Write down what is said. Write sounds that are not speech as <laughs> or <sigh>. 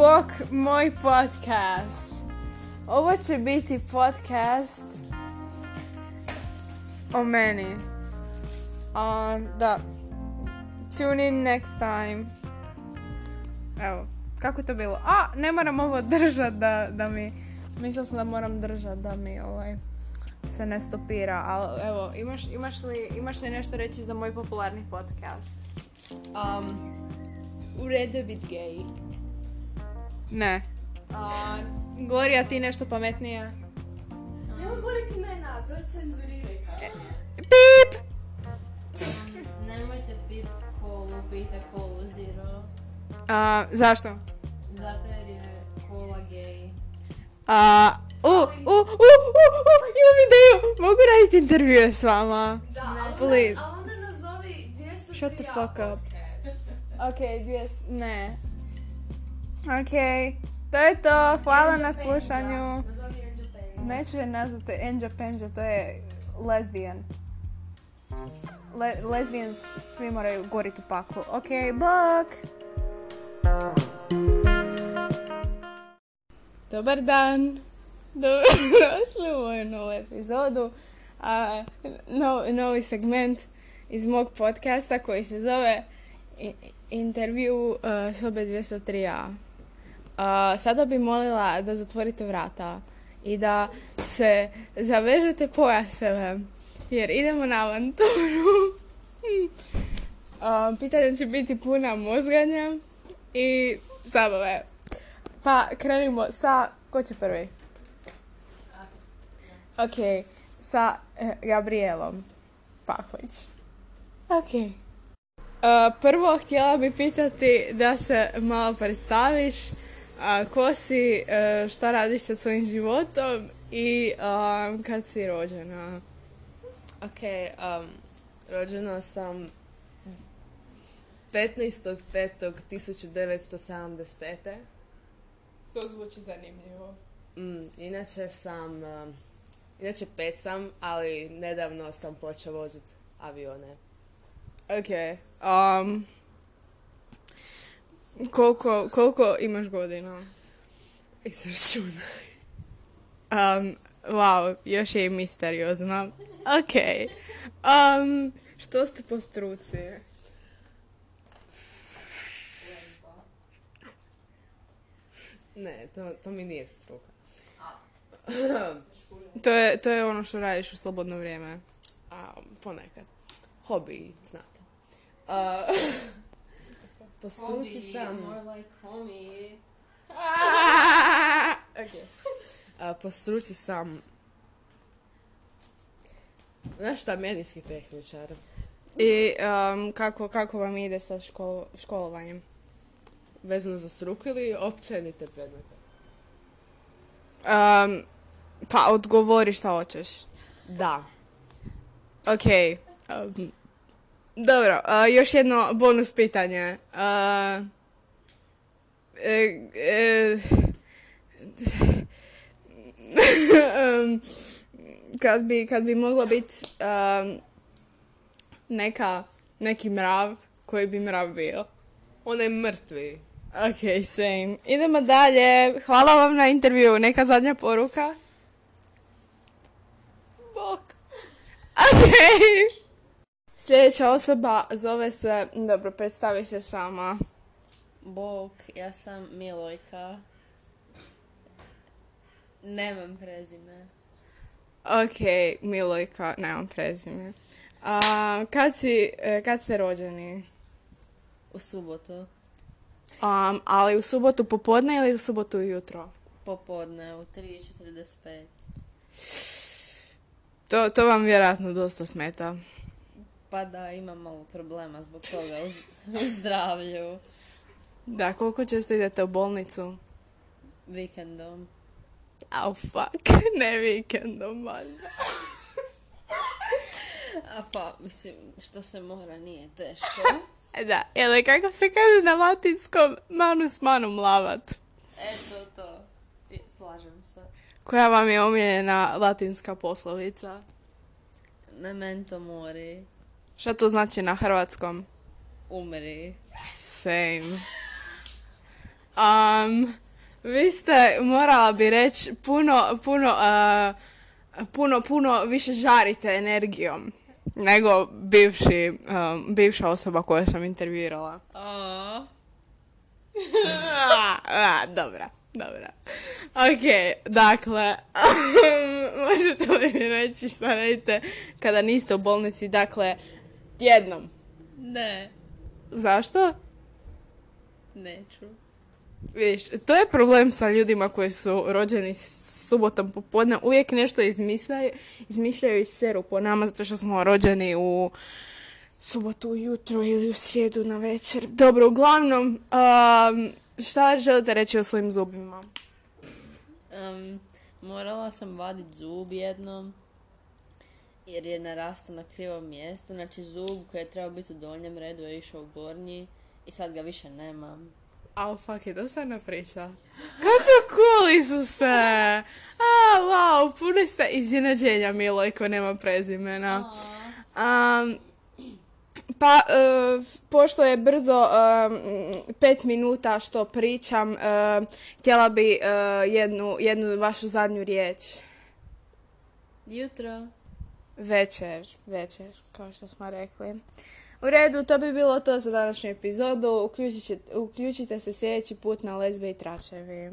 bok moj podcast. Ovo će biti podcast o meni. Um, da. Tune in next time. Evo, kako je to bilo? A, ne moram ovo držat da, da mi... Mislila sam da moram držat da mi ovaj se ne stopira, ali evo, imaš, imaš, li, imaš li nešto reći za moj popularni podcast? Um, u redu bit gay. Ne. A, Gloria, ti nešto pametnije? Nemoj govoriti imena, to je cenzuriraj kasnije. Pip! Nemojte pit kolu, pijte kolu zero. A, zašto? Zato jer je kola gay. A, u, u, u, u, u, imam ideju! Mogu raditi intervjue s vama? Da, Please. a onda nazovi 203 Shut the fuck up. podcast. <laughs> Ok, dvije, s- ne. Ok, to je to. Hvala na slušanju. Neću je nazvati Enja Penja, to je lesbijan. Le, lesbians svi moraju goriti u paklu. Ok, bok! Dobar dan! Dobrodošli u moju novu epizodu. A, no- novi segment iz mog podcasta koji se zove Intervju uh, sobe 203a. Sada bi molila da zatvorite vrata i da se zavežete pojaseve jer idemo na avanturu. <laughs> pitanja će biti puna mozganja i zabave. Pa krenimo sa... Ko će prvi? Ok, sa eh, Gabrielom Pahlić. Ok. Prvo htjela bi pitati da se malo predstaviš, a, ko si, e, šta radiš sa svojim životom i a, kad si rođena. ok, um, rođena sam 15.5.1975. To zvuči zanimljivo. Mm, inače sam, um, inače pet sam, ali nedavno sam počeo voziti avione. Ok. Um, koliko, koliko imaš godina? Izračunaj. Um, wow, još je i misteriozno. Ok. Um, što ste po struci? Ne, to, to mi nije struka. To je, to je ono što radiš u slobodno vrijeme. A, ponekad. Hobi, znate. A, po struci sam... more like homie. <laughs> ok. <laughs> A, po struci sam... Znaš šta, medijski tehničar. I um, kako, kako vam ide sa škol, školovanjem? Vezano za struku ili općenite predmete? Um, pa odgovori šta hoćeš. Da. Ok. Um, dobro, a, još jedno bonus pitanje. A, e, e, <laughs> kad, bi, kad bi mogla biti neka, neki mrav, koji bi mrav bio? Onaj mrtvi. Ok, same. Idemo dalje. Hvala vam na intervju. Neka zadnja poruka. Bok. Ok. Sljedeća osoba zove se, dobro, predstavi se sama. Bok, ja sam Milojka. Nemam prezime. Ok, Milojka, nemam prezime. A, kad si, e, kad ste rođeni? U subotu. Um, ali u subotu popodne ili u subotu ujutro? Popodne u 3.45. To, to vam vjerojatno dosta smeta. Pa da, imam malo problema zbog toga u, zdravlju. Da, koliko često idete u bolnicu? Vikendom. Au, fuck, <laughs> ne vikendom, valjda. A pa, mislim, što se mora nije teško. Da, ili kako se kaže na latinskom, manus manum lavat. Eto to. Slažem se. Koja vam je omiljena latinska poslovica? Memento mori. Šta to znači na hrvatskom? Umri. Same. Um, vi ste, morala bi reći, puno, puno, uh, puno, puno više žarite energijom nego bivši, um, bivša osoba koju sam intervjuirala. A, <laughs> a, dobra, dobra. Ok, dakle, <laughs> možete li mi reći šta radite kada niste u bolnici, dakle, tjednom? ne, Zašto? neću. Vidiš, to je problem sa ljudima koji su rođeni subotom popodne. Uvijek nešto izmišljaju, izmišljaju i seru po nama zato što smo rođeni u subotu ujutro ili u srijedu na večer. Dobro, uglavnom, um, šta želite reći o svojim zubima? Em, morala sam vadit zub jednom jer je narastao na krivom mjestu. Znači zub koji je trebao biti u donjem redu je išao u gornji i sad ga više nemam. Au, fuck, je dosadna priča. <laughs> Kako cool su se! A, wow, puno ste iznenađenja, Milojko, nema prezimena. Um, pa, e, pošto je brzo um, pet minuta što pričam, e, htjela bi e, jednu, jednu vašu zadnju riječ. Jutro. Večer, večer, kao što smo rekli. U redu, to bi bilo to za današnju epizodu. Uključit će- uključite se sljedeći put na Lesbe i Tračevi.